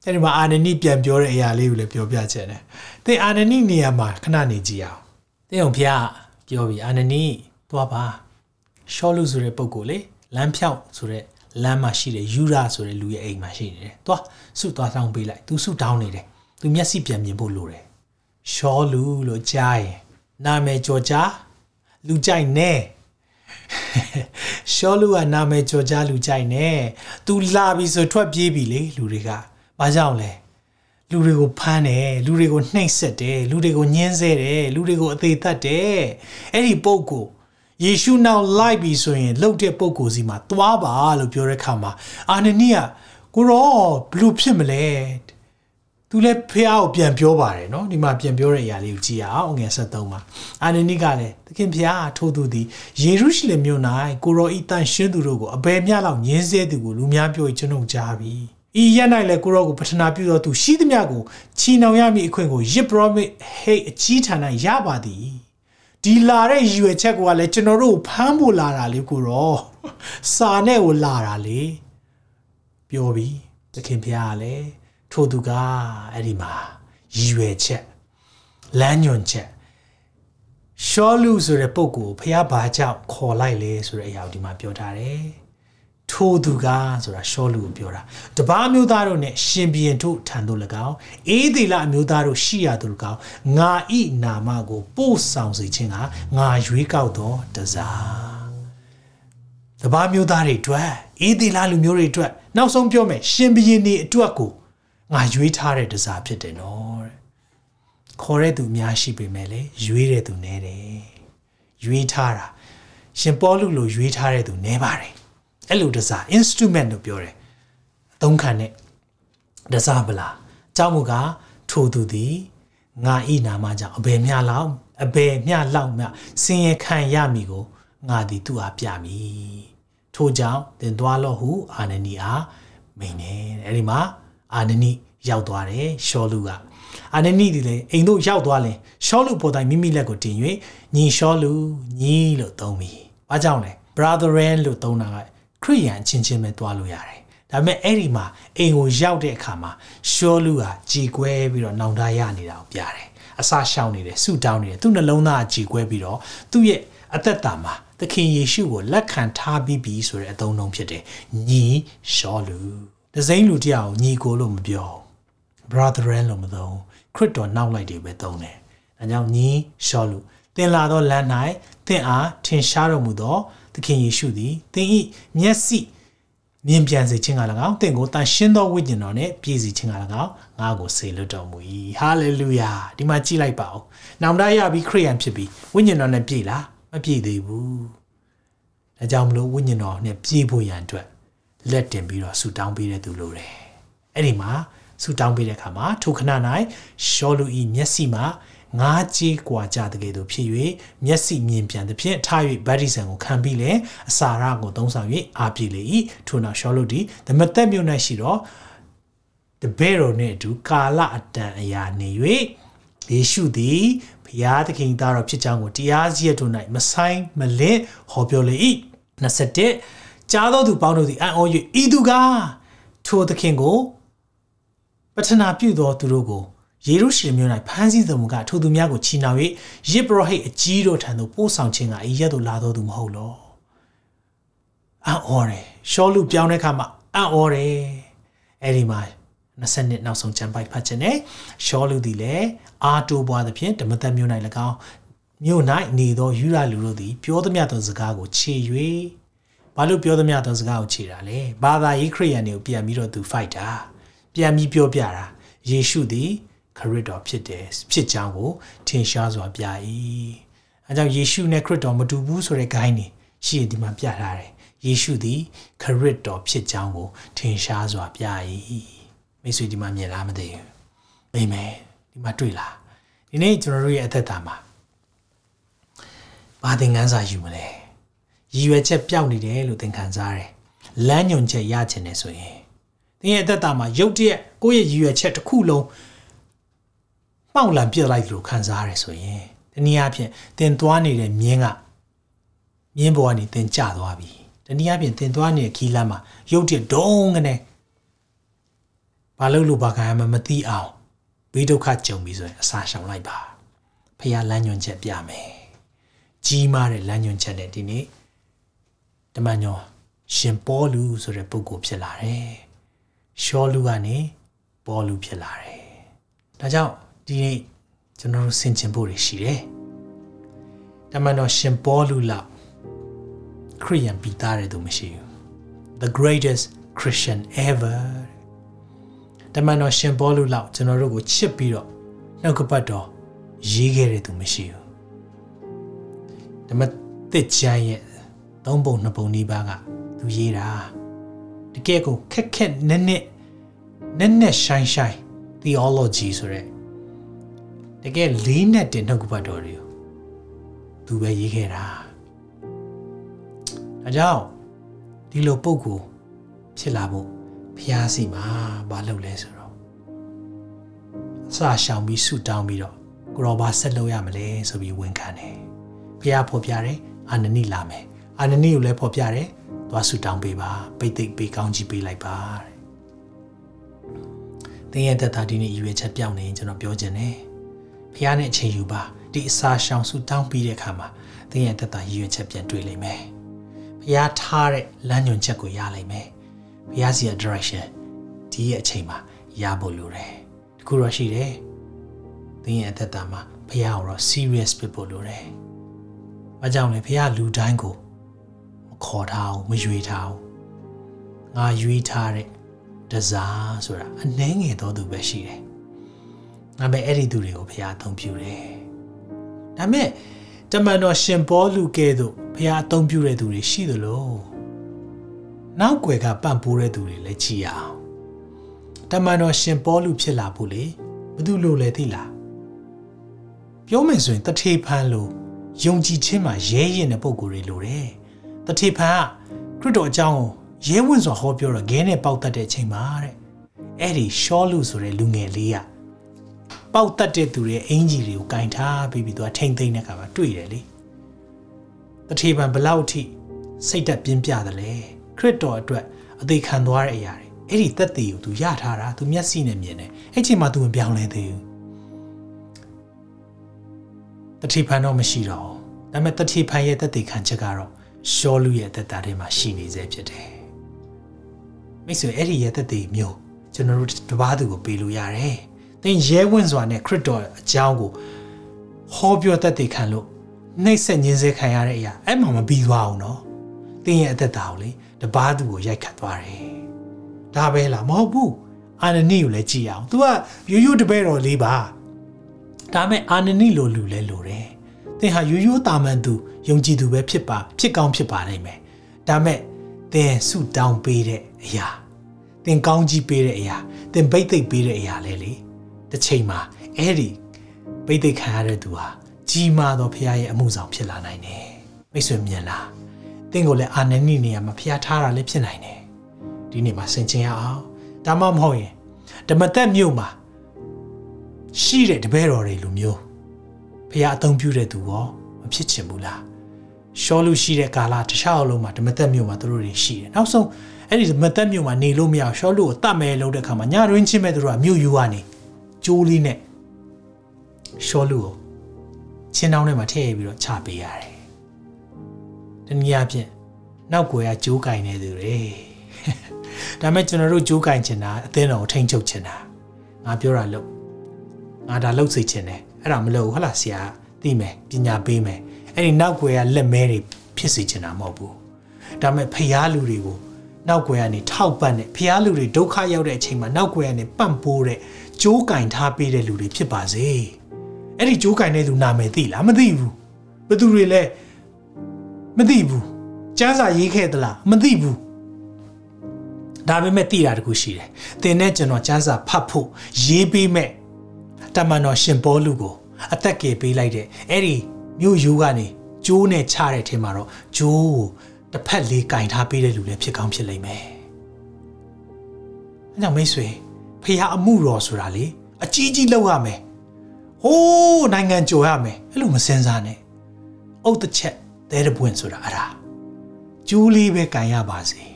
အဲ့ဒီမှာအာနနိပြန်ပြောတဲ့အရာလေးကိုလည်းပြောပြချင်တယ်သင်အာနနိနေရာမှာခဏနေကြည့်အောင်သင်အောင်ဖျားပြောပြီးအာနနိသွားပါရှောလူဆိုတဲ့ပုံကိုလေလမ်းဖြောက်ဆိုတဲ့လမ်းမှာရှိတဲ့ယူရာဆိုတဲ့လူရဲ့အိမ်မှာရှိနေတယ်။သွားဆုသွားတောင်းပေးလိုက်။ तू ဆုတောင်းနေတယ်။ तू မျက်စိပြန်မြင်ဖို့လိုတယ်။ရှောလူလို့ကြားရင်နာမည်ကြော်ကြားလူကြိုက်နေ။ရှောလူကနာမည်ကြော်ကြားလူကြိုက်နေ။ तू လာပြီဆိုထွက်ပြေးပြီလေလူတွေက။ ။ဘာကြောင့်လဲ။လူတွေကိုဖမ်းတယ်လူတွေကိုနှိပ်စက်တယ်လူတွေကိုညှင်းဆဲတယ်လူတွေကိုအသေးသတ်တယ်။အဲ့ဒီပုံကိုယေရှုနောက်လိုက်ပြီဆိုရင်လှုပ်တဲ့ပုံကိုစီမှာသွားပါလို့ပြောတဲ့ခါမှာအာနနိယကိုရောဘလို့ဖြစ်မလဲ။သူလည်းဖះကိုပြန်ပြောပါတယ်နော်ဒီမှာပြန်ပြောတဲ့အရာလေးကိုကြည့်အောင်ငွေ73မှာအာနနိကလည်းသခင်ဖះထိုးသူသည်ယေရုရှလင်မြို့၌ကိုရောဤတန်ရှင်းသူတို့ကိုအဘယ်မျှလောက်ညှင်းဆဲသူကိုလူများပြောကျွန်ုပ်ကြားပြီ။ ဤရက်၌လည်းကိုရောကိုပထနာပြုသောသူရှိသမျှကိုချီနှောင်ရမည့်အခွင့်ကိုယစ်ပရောမစ်ဟိတ်အကြီးဌာနရပါသည်ဒီလာတဲ့ရည်ရွယ်ချက်ကလည်းကျွန်တော်တို့ဖမ်းဖို့လာတာလေကိုတော့စာနဲ့ကိုလာတာလေပြောပြီးသခင်ဖျားကလည်းထို့သူကအဲ့ဒီမှာရည်ရွယ်ချက်လမ်းညွန်ချက်ရှောလူဆိုတဲ့ပုဂ္ဂိုလ်ဖျားဘာကြောင့်ခေါ်လိုက်လဲဆိုတဲ့အရာဒီမှာပြောထားတယ် ထိုထိုသူကဆိုတာရှောလူကိုပြောတာတပားမျိုးသားတို့နဲ့ရှင်ဘီရင်တို့ထံသို့၎င်းအေးဒီလအမျိုးသားတို့ရှိရသူ၎င်းငါဤနာမကိုပို့ဆောင်စေခြင်းကငါရွေးကောက်သောတစားတပားမျိုးသားတွေအတွက်အေးဒီလလူမျိုးတွေအတွက်နောက်ဆုံးပြောမယ်ရှင်ဘီရင်တွေအတွက်ကိုငါရွေးထားတဲ့တစားဖြစ်တယ်နော်တဲ့ခေါ်တဲ့သူအများရှိပေမဲ့လေရွေးတဲ့သူနည်းတယ်ရွေးထားတာရှင်ပေါလုလိုရွေးထားတဲ့သူနည်းပါတယ် အဲ့လိုတစား instrument လို့ပြောတယ်အသုံးခံတဲ့တစားပလားအကြောင်းမူကားထိုသူသည်ငါဤနာမကြောင့်အဘယ်မျှလောက်အဘယ်မျှလောက်မျှစင်ရခံရမည်ကိုငါသည်သူ့အားပြမည်ထို့ကြောင့်သင်သွားလော့ဟုအာနနီအားမိန်တယ်အဲ့ဒီမှာအာနနီရောက်သွားတယ်ရှောလူကအာနနီဒီလေအိမ်တို့ရောက်သွားလဲရှောလူပေါ်တိုင်းမိမိလက်ကိုတင်၍ညီရှောလူညီလို့သုံးပြီ။ဘာကြောင့်လဲ brethren လို့သုံးတာက ခရိယန်ချင်းချင်းပဲတွားလို့ရတယ်။ဒါပေမဲ့အဲ့ဒီမှာအိမ်ကိုရောက်တဲ့အခါမှာရှောလူဟာကြည်ကွဲပြီးတော့နောင်တရနေတာကိုပြတယ်။အစာရှောင်နေတယ်ဆူတောင်းနေတယ်သူ့နှလုံးသားကြည်ကွဲပြီးတော့သူ့ရဲ့အသက်တာမှာသခင်ယေရှုကိုလက်ခံထားပြီးပြီဆိုတဲ့အသုံးအနှုန်းဖြစ်တယ်။ညီရှောလူဒဇိမ့်လူတယောက်ညီကိုလို့မပြော brethren လို့မသုံးခရစ်တော်နောက်လိုက်တွေပဲသုံးတယ်။ဒါကြောင့်ညီရှောလူသင်လာသောလမ်း၌သင်အားထင်ရှားတော်မူသော သခင်ယေရှုသည်သင်၏မျက်စိမြင်ပြန်စေခြင်းက၎င်းသင်ကိုတန်ရှင်းသောဝိညာဉ်တော်နဲ့ပြည့်စုံခြင်းက၎င်းငါ့ကိုဆေလွတ်တော်မူ၏ဟာလေလုယာဒီမှာကြည့်လိုက်ပါဦးနောင်တရပြီးခရိယန်ဖြစ်ပြီးဝိညာဉ်တော်နဲ့ပြည့်လားမပြည့်သေးဘူးဒါကြောင့်မလို့ဝိညာဉ်တော်နဲ့ပြည့်ဖို့ရန်အတွက်လက်တင်ပြီးတော့ဆူတောင်းပေးတဲ့သူလိုတယ်အဲ့ဒီမှာဆူတောင်းပေးတဲ့အခါမှာထိုခဏ၌ရှောလူဤမျက်စိမှာ ငါးကြီးกว่าကြတဲ့ကဲ့သို့ဖြစ်၍မျက်စိမြင်ပြန်သည်ဖြင့်ထား၍ဗတ္တိဇံကိုခံပြီးလေအစာရကိုသုံးဆောင်၍အာပြည့်လေ၏ထို့နောက်ရှောလုသည်ဓမ္မသက်မြို့၌ရှိတော့တပည့်တော်နှင့်အတူကာလအတန်အရာနေ၍ယေရှုသည်ဘုရားသခင်သားတော်ဖြစ်ကြောင်းကိုတရားစရက်တို့၌မဆိုင်မလင့်ဟောပြောလေ၏21ကြားသောသူပေါင်းတို့သည်အံ့ဩ၍ဤသူကထိုသခင်ကိုပထနာပြုသောသူတို့ကို ယေရုရှလင်မြို့၌ဖမ်းဆီးသူမကထိုသူများကိုချီနှောင်၍ယေဘရဟိတ်အကြီးတို့ထံသို့ပို့ဆောင်ခြင်းကအီရက်သို့လာတော်သူမဟုတ်လောအံ့ဩတယ်ရှောလူပြောင်းတဲ့အခါမှာအံ့ဩတယ်အဲ့ဒီမှာ20နှစ်နောက်ဆုံးချမ်းပိုက်ဖတ်ခြင်းနဲ့ရှောလူသည်လည်းအာတိုးပွားသဖြင့်ဓမ္မသက်မြို့၌၎င်းမြို့၌နေသောယူရလူတို့သည်ပြောသမျှသောစကားကိုခြေ၍ဘာလို့ပြောသမျှသောစကားကိုခြေတာလဲဘာသာရေးခရိယန်တွေကိုပြန်ပြီးတော့သူ fight တာပြန်ပြီးပြောပြတာယေရှုသည် ခရစ်တော်ဖြစ်တယ်ဖြစ်ကြောင်းကိုထင်ရှားစွာပြ၏အဲကြောင့်ယေရှုနဲ့ခရစ်တော်မတူဘူးဆိုတဲ့ gain နေရှိရင်ဒီမှာပြထားတယ်ယေရှုသည်ခရစ်တော်ဖြစ်ကြောင်းကိုထင်ရှားစွာပြ၏မိတ်ဆွေဒီမှာမြင်လားမသိဘူးအာမင်ဒီမှာတွေ့လားဒီနေ့ကျွန်တော်တို့ရဲ့အသက်တာမှာဘာသင်ခန်းစာယူမလဲရည်ရွယ်ချက်ပျောက်နေတယ်လို့သင်ခံစားရတယ်လမ်းညွန်ချက်ရချင်တယ်ဆိုရင်သင်ရဲ့အသက်တာမှာရုတ်တရက်ကိုယ့်ရဲ့ရည်ရွယ်ချက်တစ်ခုလုံး မှောက်လန်ပြစ်လိုက်လို့ခံစားရတယ်ဆိုရင်တနည်းအားဖြင့်သင်သွားနေတဲ့မြင်းကမြင်းပေါ်ကနေသင်ကျသွားပြီတနည်းအားဖြင့်သင်သွားနေတဲ့ခီးလမ်းမှာရုတ်တရက်ဒုံးကနေဘာလို့လို့ဘာခံရမှမသိအောင်ဘေးဒုက္ခကြုံပြီဆိုရင်အစာရှောင်လိုက်ပါဖះလမ်းညွန်ချက်ပြမယ်ကြီးမားတဲ့လမ်းညွန်ချက်နဲ့ဒီနေ့တမန်တော်ရှင်ပေါလုဆိုတဲ့ပုဂ္ဂိုလ်ဖြစ်လာတယ်ရှောလူကနေပေါလုဖြစ်လာတယ်ဒါကြောင့် ဒီနေ့ကျွန်တော်တို့ဆင်ခြင်ဖို့တွေရှိတယ်။တမန်တော်ရှင်ပေါလုလောက်ခရိယန်ပြီးသားတဲ့သူမရှိဘူး။ The greatest Christian ever တမန်တော်ရှင်ပေါလုလောက်ကျွန်တော်တို့ကိုချစ်ပြီးတော့နှုတ်ကပတ်တော်ရေးခဲ့တဲ့သူမရှိဘူး။ဓမ္မသစ်ကျမ်းရဲ့သုံးပုံနှစ်ပုံနီးပါးကသူရေးတာတကယ်ကိုခက်ခက်နက်နက်နက်နက်ရှိုင်းရှိုင်း theology ဆိုတဲ့ တကယ်လေးနဲ့တင်နှုတ်ကပတ်တော်တွေကိုသူပဲရေးခဲ့တာဒါကြောင့်ဒီလိုပုံကိုဖြစ်လာဖို့ဖျားစီမှာမလုပ်လဲဆိုတော့အစာရှောင်ပြီးဆူတောင်းပြီးတော့ကိုရောဘာဆက်လုပ်ရမလဲဆိုပြီးဝန်ခံတယ်ဖျားဖော်ပြတယ်အာနနိလာမယ်အာနနိကိုလည်းဖော်ပြတယ်သွားဆူတောင်းပေးပါပိတ်သိပ်ပေးကောင်းကြီးပေးလိုက်ပါတဲ့တင်းရဲ့တက်တာဒီနေ့ရွေချက်ပြောင်းနေကျွန်တော်ပြောချင်တယ် ဖះနဲ့အချိန်ယူပါဒီအစာရှောင်ဆူတောင်းပြီးတဲ့အခါမှာသင်ရဲ့တက်တာရည်ရွယ်ချက်ပြန်တွေ့လိမ့်မယ်ဖရားထားတဲ့လမ်းညွှန်ချက်ကိုရလိမ့်မယ်ဘုရားစီရဲ့ direction ဒီရဲ့အချိန်မှာရဖို့လိုတယ်တခုတော့ရှိတယ်သင်ရဲ့အသက်တာမှာဘုရားကိုတော့ serious ဖြစ်ဖို့လိုတယ်။ဘာကြောင့်လဲဘုရားလူတိုင်းကိုမခေါ်ထားဘူးမရွေထားဘူး။ငါရွေးထားတဲ့တစားဆိုတာအနှဲငယ်သောသူပဲရှိတယ်။ ဒါပေမဲ့အဲ့ဒီသူတွေကိုဘုရားအသုံးပြုတယ်။ဒါပေမဲ့တမန်တော်ရှင်ပေါလုကဲ့သို့ဘုရားအသုံးပြုတဲ့သူတွေရှိသလိုနောက်ွယ်ကပန့်ပိုးတဲ့သူတွေလည်းကြည်ရအောင်။တမန်တော်ရှင်ပေါလုဖြစ်လာဖို့လေဘယ်သူလိုလဲသိလားပြောမယ်ဆိုရင်တထေဖန်လို့ယုံကြည်ခြင်းမှာရဲရင်တဲ့ပုံကိုယ်တွေလိုတယ်တထေဖန်ကခရစ်တော်အကြောင်းကိုရဲဝံ့စွာဟောပြောတော့ဂဲနဲ့ပေါက်တတ်တဲ့အချိန်မှာတဲ့အဲ့ဒီရှောလူဆိုတဲ့လူငယ်လေးက ပေါက်တတ်တဲ့သူရဲ့အင်ဂျီတွေကိုကင်ထားပြီးပြီးသူကထိမ့်သိမ့်တဲ့အခါမှာတွေ့တယ်လေတထေဖန်ဘလောက်ထိစိတ်သက်ပြင်းပြတယ်လေခရစ်တော်အတွက်အသေးခံသွားတဲ့အရာတွေအဲ့ဒီသက်သေကို तू ရထားတာ तू မျက်စိနဲ့မြင်တယ်အဲ့ချိန်မှာ तू မပြောင်းလဲသေးဘူးတတိဖန်တော့မရှိတော့ဒါပေမဲ့တတိဖန်ရဲ့သက်သေခံချက်ကတော့ရှောလူရဲ့သက်တာထဲမှာရှိနေစေဖြစ်တယ်မိတ်ဆွေအဲ့ဒီရဲ့သက်သေမျိုးကျွန်တော်တို့တပားသူကိုပေးလို့ရတယ် သင်ရဲဝင့်စွာနဲ့ခရစ်တော်အကြောင်းကိုဟောပြောသက်သေခံလို့နှိမ့်ဆက်ညင်းစေခံရတဲ့အရာအဲ့မှမပြီးသွားအောင်နော်သင်ရဲ့အသက်တာကိုလေတပားသူကိုရိုက်ခတ်သွားတယ်ဒါပဲလားမဟုတ်ဘူးအာနနိကိုလည်းကြည်အောင် तू ကရိုးရိုးတပည့်တော်လေးပါဒါမဲ့အာနနိလိုလူလဲလိုတယ်သင်ဟာရိုးရိုးတာမန်သူယုံကြည်သူပဲဖြစ်ပါဖြစ်ကောင်းဖြစ်ပါနိုင်မယ်ဒါမဲ့သင်ဆုတောင်းပေးတဲ့အရာသင်ကောင်းကြီးပေးတဲ့အရာသင်ဗိတ်သိက်ပေးတဲ့အရာလဲလေ တစ်ချိန်မှာအဲ့ဒီဗိတ်သိက်ခံရတဲ့သူဟာကြီးမားသောဖခင်ရဲ့အမှုဆောင်ဖြစ်လာနိုင်တယ်မိတ်ဆွေမြင်လားသင်ကိုလည်းအာနနိနေရာမှာဖခင်ထားတာလည်းဖြစ်နိုင်တယ်ဒီနေ့မှာဆင်ခြင်ရအောင်ဒါမှမဟုတ်ရင်ဓမ္မသက်မြို့မှာရှိတဲ့တပည့်တော်တွေလူမျိုးဖះအသုံးပြုတဲ့သူရောမဖြစ်ချင်ဘူးလားရှောလူရှိတဲ့ကာလတခြားအလုံးမှာဓမ္မသက်မြို့မှာသူတို့တွေရှိတယ်နောက်ဆုံးအဲ့ဒီဓမ္မသက်မြို့မှာနေလို့မရရှောလူကိုတတ်မယ်လို့တဲ့ခါမှာညရင်းချင်းမဲ့သူတို့ကမြို့ယူကနေ ကျိုးလေးနဲ့ရှောလူကိုချင်းတောင်းထဲမှာထည့်ပြီးတော့ချပေးရတယ်တနည်းအားဖြင့်နောက်ွယ်ကကြိုးကင်နေသူတွေဒါမဲ့ကျွန်တော်တို့ကြိုးကင်ချင်တာအသင်းတော်ကိုထိန်းချုပ်ချင်တာငါပြောတာလို့ငါဒါလှုပ်စေချင်တယ်အဲ့ဒါမလုပ်ဟုတ်လားဆရာသိမယ်ပညာပေးမယ်အဲ့ဒီနောက်ွယ်ကလက်မဲတွေဖြစ်စေချင်တာမဟုတ်ဘူးဒါမဲ့ဖျားလူတွေကိုနောက်ွယ်ကနေထောက်ပံ့တဲ့ဖျားလူတွေဒုက္ခရောက်တဲ့အချိန်မှာနောက်ွယ်ကနေပန့်ပိုးတဲ့ ကြိုးကင်ထားပေးတဲ့လူတွေဖြစ်ပါစေအဲ့ဒီကြိုးကင်တဲ့လူနာမည်သိလားမသိဘူးဘယ်သူတွေလဲမသိဘူးကျန်းစာရေးခဲ့သလားမသိဘူးဒါပေမဲ့သိတာတခုရှိတယ်။သင်နဲ့ကျွန်တော်စမ်းစာဖတ်ဖို့ရေးပေးမဲ့တမန်တော်ရှင်ပေါလုကိုအသက်ကယ်ပေးလိုက်တဲ့အဲ့ဒီမြို့ယူကနေကျိုးနဲ့ချတဲ့ထဲမှာတော့ကျိုးကိုတစ်ဖက်လေးကင်ထားပေးတဲ့လူလည်းဖြစ်ကောင်းဖြစ်လိမ့်မယ်။အဲကြောင့်မိတ်ဆွေ ဖះအမှုတော်ဆိုတာလေအကြီးကြီးလောက်ရမယ်။ဟိုးနိုင်ငံကြိုရမယ်အဲ့လိုမစင်စားနဲ့။အုတ်တစ်ချက်တဲတဲ့ပွင့်ဆိုတာအဲ့ဒါကျိုးလေးပဲကင်ရပါစေ။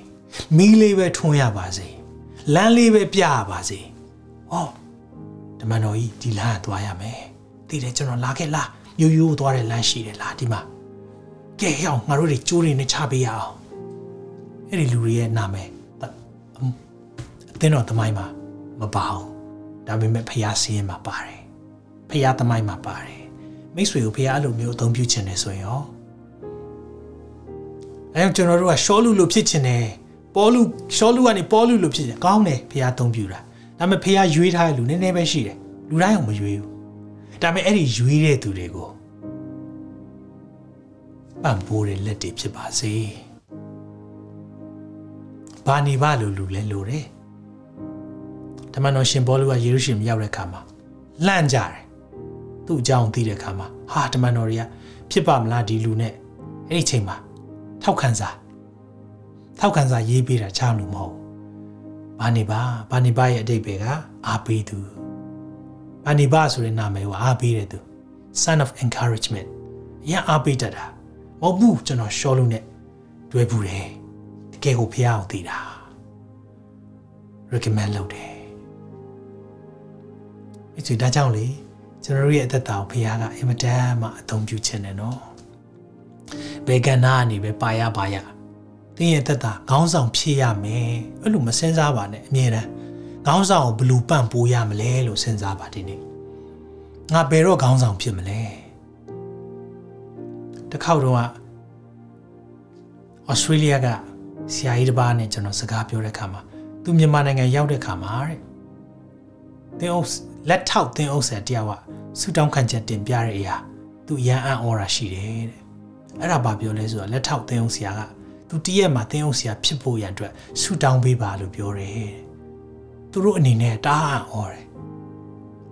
မီးလေးပဲထွန်းရပါစေလမ်းလေးပဲပြရပါစေဟောဓမ္မတော်ကြီးဒီလမ်းကသွားရမယ်တည်တယ်ကျွန်တော်လာခဲ့လားရိုးရိုးသွားတဲ့လမ်းရှိတယ်လားဒီမှာကဲဟောင်းငါတို့တွေကြိုးတွေနဲ့ချပေးရအောင်အဲ့ဒီလူတွေရဲ့နာမည်အသင်းတော်သမိုင်းမှာ မပါဘူးဒါပေမဲ့ဖះစည်းရင်မှာပါတယ်ဖះသမိုင်းမှာပါတယ်မိတ်ဆွေကိုဖះအဲ့လိုမျိုးအသုံးပြုခြင်းတယ်ဆိုရင်ရောအဲကျွန်တော်တို့ကရှောလူလိုဖြစ်ခြင်းတယ်ပေါလုရှောလူကနေပေါလုလို့ဖြစ်တယ်ကောင်းတယ်ဖះအသုံးပြတာဒါပေမဲ့ဖះရွေးထားတဲ့လူနည်းနည်းပဲရှိတယ်လူတိုင်းအောင်မရွေးဘူးဒါပေမဲ့အဲ့ဒီရွေးတဲ့သူတွေကိုပံ့ပိုးတဲ့လက်တွေဖြစ်ပါစေဘာနေပါလို့လူလဲလို့တယ်ဓ မ္မတော်ရှင်ဘောလူကယေရုရှလင်ရောက်တဲ့အခါမှာလှန့်ကြတယ်သူ့အကြောင်းသိတဲ့အခါမှာဟာဓမ္မတော်တွေကဖြစ်ပါမလားဒီလူနဲ့အဲ့ဒီချိန်မှာထောက်ခံစားထောက်ခံစာရေးပေးတာချလို့မဟုတ်ဘာနေပါဘာနေပါရဲ့အတိတ်ပဲကအားပေးသူဘာနေပါဆိုတဲ့နာမည်ကိုအားပေးတဲ့သူ son of encouragement အရင်အားပေးတတ်တာမဟုတ်ဘူးကျွန်တော်ရှောလို့နဲ့တွဲဘူးတယ်တကယ်ကိုဖះအောင်သိတာ recommend လုပ်တယ် ဒီချီဒါကြောင့်လေကျွန်တော်ရဲ့အသက်တာကိုဖះကအင်မတန်မှအသုံးပြုခြင်းနဲ့နော်ဘေကနာကနေပဲပါရပါရတင်းရဲ့သက်တာခေါင်းဆောင်ဖြစ်ရမယ်အဲ့လိုမစင်စားပါနဲ့အမြဲတမ်းခေါင်းဆောင်ကိုဘလူးပန့်ပိုးရမလဲလို့စဉ်းစားပါဒီနေ့ငါဘယ်တော့ခေါင်းဆောင်ဖြစ်မလဲတစ်ခေါက်တော့ဩစတြေးလျကဆရာကြီးတစ်ပါးနဲ့ကျွန်တော်စကားပြောတဲ့အခါမှာသူမြန်မာနိုင်ငံရောက်တဲ့အခါမှာတဲ့တင်းအုပ် လက်ထောက်တင်းအုပ်ဆယ်တယောက်ကဆူတောင်းခံချက်တင်ပြတဲ့အရာသူရန်အံ့ဩတာရှိတယ်တဲ့အဲ့ဒါဘာပြောလဲဆိုတော့လက်ထောက်တင်းအုပ်ဆရာကသူတည့်ရက်မှာတင်းအုပ်ဆရာဖြစ်ဖို့ရန်အတွက်ဆူတောင်းပေးပါလို့ပြောတယ်တဲ့သူတို့အနေနဲ့တားအံ့ဩတယ်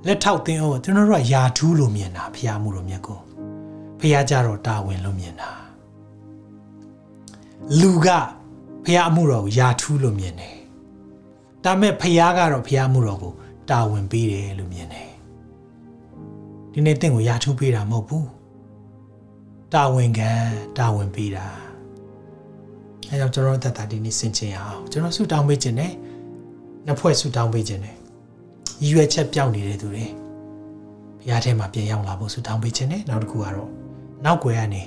လက်ထောက်တင်းအုပ်ကျွန်တော်တို့ကယာထူးလို့မြင်တာဖျားမှုလို့မြင်ကိုဖျားကြတော့တာဝန်လို့မြင်တာလူကဖျားမှုတော်ကိုယာထူးလို့မြင်တယ်ဒါမဲ့ဖျားကတော့ဖျားမှုတော်ကို တာဝန်ပေးတယ်လို့မြင်တယ်ဒီနေ့တင့်ကိုယာထူးပေးတာမဟုတ်ဘူးတာဝန်ခံတာဝန်ပေးတာအဲကြောင့်ကျွန်တော်သက်တာဒီနေ့ဆင်ခြင်အောင်ကျွန်တော်ဆုတောင်းပေးခြင်းနဲ့နှစ်ဖွဲ့ဆုတောင်းပေးခြင်းနဲ့ရည်ရွယ်ချက်ပြောင်းနေတဲ့သူတွေဘုရားထဲမှာပြန်ရောက်လာဖို့ဆုတောင်းပေးခြင်းနဲ့နောက်တစ်ခုကတော့နောက်ွယ်ကနေ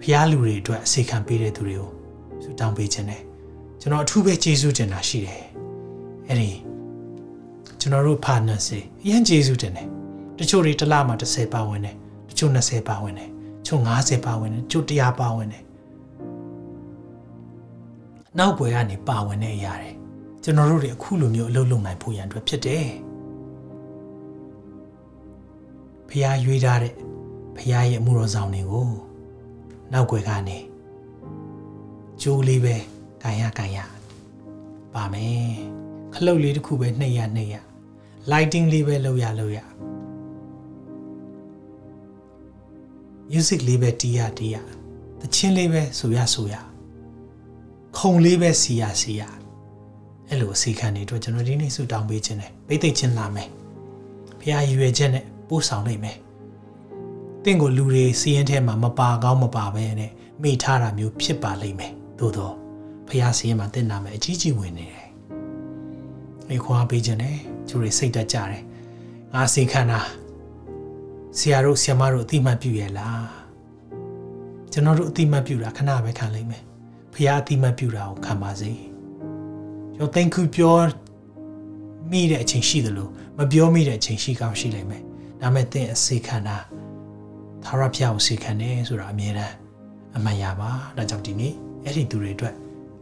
ဘုရားလူတွေအတွက်အစေခံပေးတဲ့သူတွေကိုဆုတောင်းပေးခြင်းနဲ့ကျွန်တော်အထူးပဲကျေးဇူးတင်တာရှိတယ်အဲ့ဒီ ကျွန်တော်တို့ partners တွေအရင်ကျေးဇူးတင်တယ်တချို့တွေတစ်လမှာ30ပါဝင်တယ်တချို့20ပါဝင်တယ်တချို့50ပါဝင်တယ်တချို့100ပါဝင်တယ်နောက်ွယ်ကနေပါဝင်တဲ့အရာတွေကျွန်တော်တို့တွေအခုလိုမျိုးအလုပ်လုပ်နိုင်ဖို့ရန်အတွက်ဖြစ်တယ်ဖះရွေးထားတဲ့ဖះရဲ့အမှုတော်ဆောင်တွေကိုနောက်ွယ်ကနေကျိုးလေးပဲကန်ရကန်ရပါမယ်ခလုတ်လေးတစ်ခုပဲနှိပ်ရနှိပ်ရ lighting လေးပဲလုပ်ရလုပ်ရ music လေးပဲတီးရတီးရတချင်းလေးပဲဆိုရဆိုရခုံလေးပဲစီရစီရအဲ့လိုအစီခံနေတော့ကျွန်တော်ဒီနေ့ဆုတောင်းပေးခြင်းနဲ့ပိတ်သိမ့်ခြင်းလာမယ်ဖခင်ရွယ်ချက်နဲ့ပို့ဆောင်နိုင်မယ်တင့်ကိုလူတွေစီးရင်ထဲမှာမပါကောင်းမပါပဲနဲ့မိထားတာမျိုးဖြစ်ပါလိမ့်မယ်သို့တော့ဖခင်စီးရင်မှာတင့်နာမယ်အကြီးကြီးဝင်နေတယ် အေခွာပေးခြင်းနဲ့သူတွေစိတ်တက်ကြတယ်ငါစီခံတာဆရာတို့ဆရာမတို့အတိမတ်ပြုရဲ့လားကျွန်တော်တို့အတိမတ်ပြုတာခဏပဲခံလိမ့်မယ်ဖခင်အတိမတ်ပြုတာကိုခံပါစေကျွန်တော် thank you ပြောမိတဲ့အချိန်ရှိသလိုမပြောမိတဲ့အချိန်ရှိကောင်းရှိလိမ့်မယ်ဒါမဲ့သင်အစေခံတာသာရဖျားကိုစေခံတယ်ဆိုတာအမြဲတမ်းအမှန်ရပါဒါကြောင့်ဒီနေ့အဲ့ဒီသူတွေအတွက်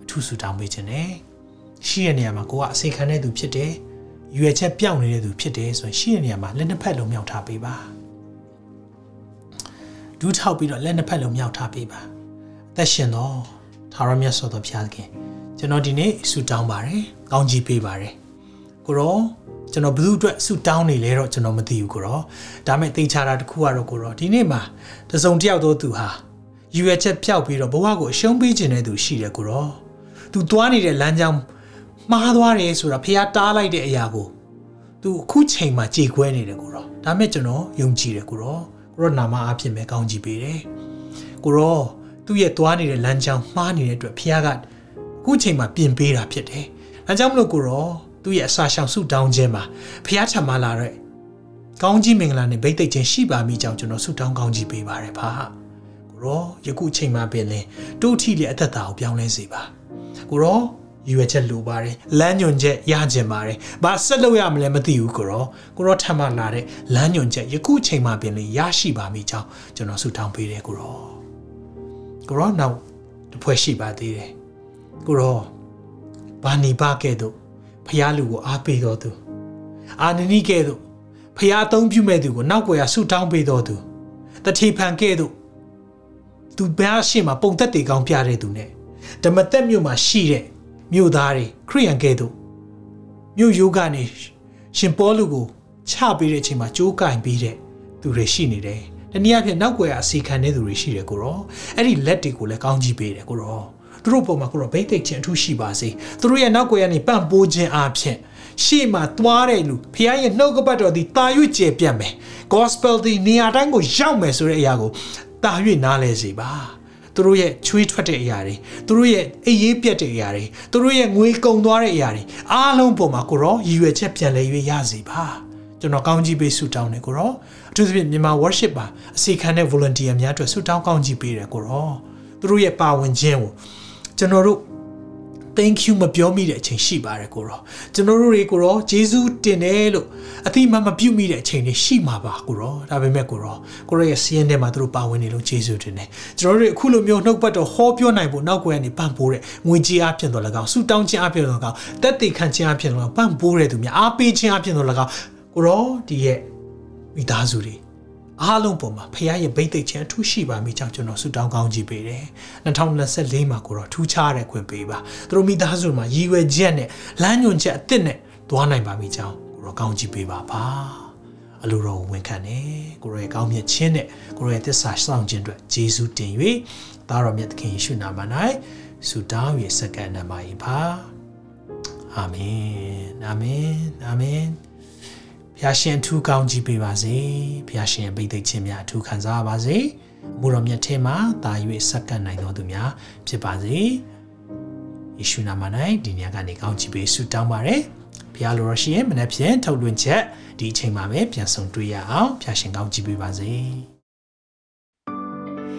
အထူးဆုတောင်းပေးခြင်းနဲ့ ရှိတဲ့နေရာမှာကိုကအစေခံတဲ့သူဖြစ်တယ်ရွယ်ချက်ပြောင်းနေတဲ့သူဖြစ်တယ်ဆိုရင်ရှိတဲ့နေရာမှာလက်နှစ်ဖက်လုံးမြောက်ထားပေးပါဒူးထောက်ပြီးတော့လက်နှစ်ဖက်လုံးမြောက်ထားပေးပါအသက်ရှင်တော့သာရမြတ်စွာဘုရားခင်ကျွန်တော်ဒီနေ့ဆုတောင်းပါတယ်ကောင်းကြီးပေးပါတယ်ကိုရောကျွန်တော်ဘယ်သူအတွက်ဆုတောင်းနေလဲတော့ကျွန်တော်မသိဘူးကိုရောဒါမဲ့သိချတာတစ်ခုကတော့ကိုရောဒီနေ့မှာတစုံတစ်ယောက်သောသူဟာယူရချက်ဖြောက်ပြီးတော့ဘဝကိုအရှုံးပေးခြင်းတဲ့သူရှိတယ်ကိုရောသူသွားနေတဲ့လမ်းကြောင်း မှားသွားတယ်ဆိုတာဖះတားလိုက်တဲ့အရာကိုသူအခုချိန်မှာကြေခွဲနေတယ်ကိုရောဒါမဲ့ကျွန်တော်ယုံကြည်တယ်ကိုရောကိုရောနာမအားဖြင့်ပဲကောင်းကြည့်ပေးတယ်ကိုရောသူ့ရဲ့သွားနေတဲ့လမ်းကြောင်းမှားနေတဲ့အတွက်ဖះကအခုချိန်မှာပြင်ပေးတာဖြစ်တယ်ဒါကြောင့်မလို့ကိုရောသူ့ရဲ့အစာရှောင်ဆုတောင်းခြင်းမှာဖះထံမှလာတဲ့ကောင်းကြီးမင်္ဂလာနဲ့ဗိတ်သိက်ခြင်းရှိပါမိကြောင်းကျွန်တော်ဆုတောင်းကောင်းကြီးပေးပါရပါကိုရောယခုချိန်မှာပင်လင်တိုးထီလေအသက်တာကိုပြောင်းလဲစေပါကိုရော ရွယ်ချက်လိုပါတယ်လမ်းညွန်ချက်ရကျင်ပါတယ်ဘာဆက်လုပ်ရမလဲမသိဘူးကိုရောကိုရောထပ်မလာတဲ့လမ်းညွန်ချက်ယခုချိန်မှာပင်လေရရှိပါမိကြောင်းကျွန်တော်ဆုတောင်းပေးတယ်ကိုရောကိုရောနောက်တစ်ဖွဲ့ရှိပါသေးတယ်ကိုရောဘာနေပါကဲ့သို့ဖျားလူကိုအားပေးတော်သူအာနနီကဲ့သို့ဖျားအသုံးပြုမဲ့သူကိုနောက်ွယ်ရဆုတောင်းပေးတော်သူတတိဖန်ကဲ့သို့သူဘယ်အရှိမှပုံသက်တေကောင်းပြတဲ့သူနဲ့ဓမ္မသက်မြို့မှာရှိတဲ့ မြို့သားတွေခရိယန်ကဲ့သို့မြို့ယိုးကနေရှင်ပေါလုကိုချပေးတဲ့အချိန်မှာကြိုးကင်ပြီးတဲ့သူတွေရှိနေတယ်။တနည်းအားဖြင့်နောက်ွယ်အစီခံတဲ့သူတွေရှိတယ်ကိုရောအဲ့ဒီလက်တွေကိုလည်းကောင်းကြည့်ပေးတယ်ကိုရောသူတို့ပုံမှာကိုရောဘိတ်သိက်ခြင်းအထူးရှိပါစေသူတို့ရဲ့နောက်ွယ်ကနေပန့်ပိုးခြင်းအဖြစ်ရှေ့မှာသွားတဲ့လူဖခင်ရဲ့နှုတ်ကပတ်တော်ဒီတာ၍ကျေပြတ်မယ် gospel ဒီနေရာတိုင်းကိုရောက်မယ်ဆိုတဲ့အရာကိုတာ၍နားလဲစေပါ သူတို့ရဲ့ချွေးထွက်တဲ့အရာတွေသူတို့ရဲ့အေးရေးပြတ်တဲ့အရာတွေသူတို့ရဲ့ငွေကုန်သွားတဲ့အရာတွေအားလုံးပေါ်မှာကိုရောရည်ရွယ်ချက်ပြန်လဲ၍ရစေပါကျွန်တော်ကောင်းကြီးပေးဆုတောင်းတယ်ကိုရောအထူးသဖြင့်မြန်မာ worship ပါအစီခံတဲ့ volunteer များအတွက်ဆုတောင်းကောင်းကြီးပေးတယ်ကိုရောသူတို့ရဲ့ပါဝင်ခြင်းကိုကျွန်တော်တို့ thank you မပြောမိတဲ့အချိန်ရှိပါတယ်ကိုရောကျွန်တော်တို့တွေကိုရောဂျေဇုတင်တယ်လို့အတိမမပြုတ်မိတဲ့အချိန်တွေရှိမှာပါကိုရောဒါပေမဲ့ကိုရောကိုရောရဲ့စီးရင်ထဲမှာသူတို့ပါဝင်နေလို့ဂျေဇုတင်တယ်ကျွန်တော်တို့အခုလိုမျိုးနှုတ်ပတ်တော်ဟောပြောနိုင်ဖို့နောက်ကွယ်ကနေပံ့ပိုးတဲ့ငွေကြေးအဖြစ်တော့၎င်းဆူတောင်းခြင်းအဖြစ်တော့၎င်းတက်တည်ခံခြင်းအဖြစ်တော့ပံ့ပိုးတဲ့သူများအားပေးခြင်းအဖြစ်တော့၎င်းကိုရောဒီရဲ့မိသားစုတွေ အားလုံးပေါ်မှာဖခင်ရဲ့ဗိတ်သိက်ခြင်းအထူးရှိပါမိကြောင်းကျွန်တော်ဆုတောင်းကောင်းကြည့်ပေးတယ်2024မှာကိုတော့ထူးခြားတဲ့ခွင့်ပေးပါသူတို့မိသားစုမှာရည်ရွယ်ချက်နဲ့လမ်းညွှန်ချက်အသစ်နဲ့သွားနိုင်ပါမိကြောင်းကိုတော့ကောင်းကြည့်ပေးပါပါအလိုတော်ဝန်ခံတယ်ကိုရောရဲ့ကောင်းမြတ်ခြင်းနဲ့ကိုရောရဲ့သစ္စာစောင့်ခြင်းအတွက်ယေရှုတင်၍သားတော်မြတ်သခင်ယေရှုနာမ၌ဆုတောင်း၍စက္ကန့်နမ၏ပါအာမင်အာမင်အာမင် ဖျာရှင်အထူးကောင်းကြီးပေးပါစေဖျာရှင်ပိတ်သိခြင်းများအထူးခံစားပါစေအမှုတော်မြတ်ထဲမှာတာ၍စက္ကန့်နိုင်တော်သူများဖြစ်ပါစေယေရှုနာမ၌ဒီညကနေကောင်းချီးပေးဆုတောင်းပါရယ်ဘုရားလိုရရှိရင်မနေ့ဖြန်ထုတ်လွှင့်ချက်ဒီအချိန်မှာပဲပြန်ဆောင်တွေ့ရအောင်ဖျာရှင်ကောင်းချီးပေးပါစေ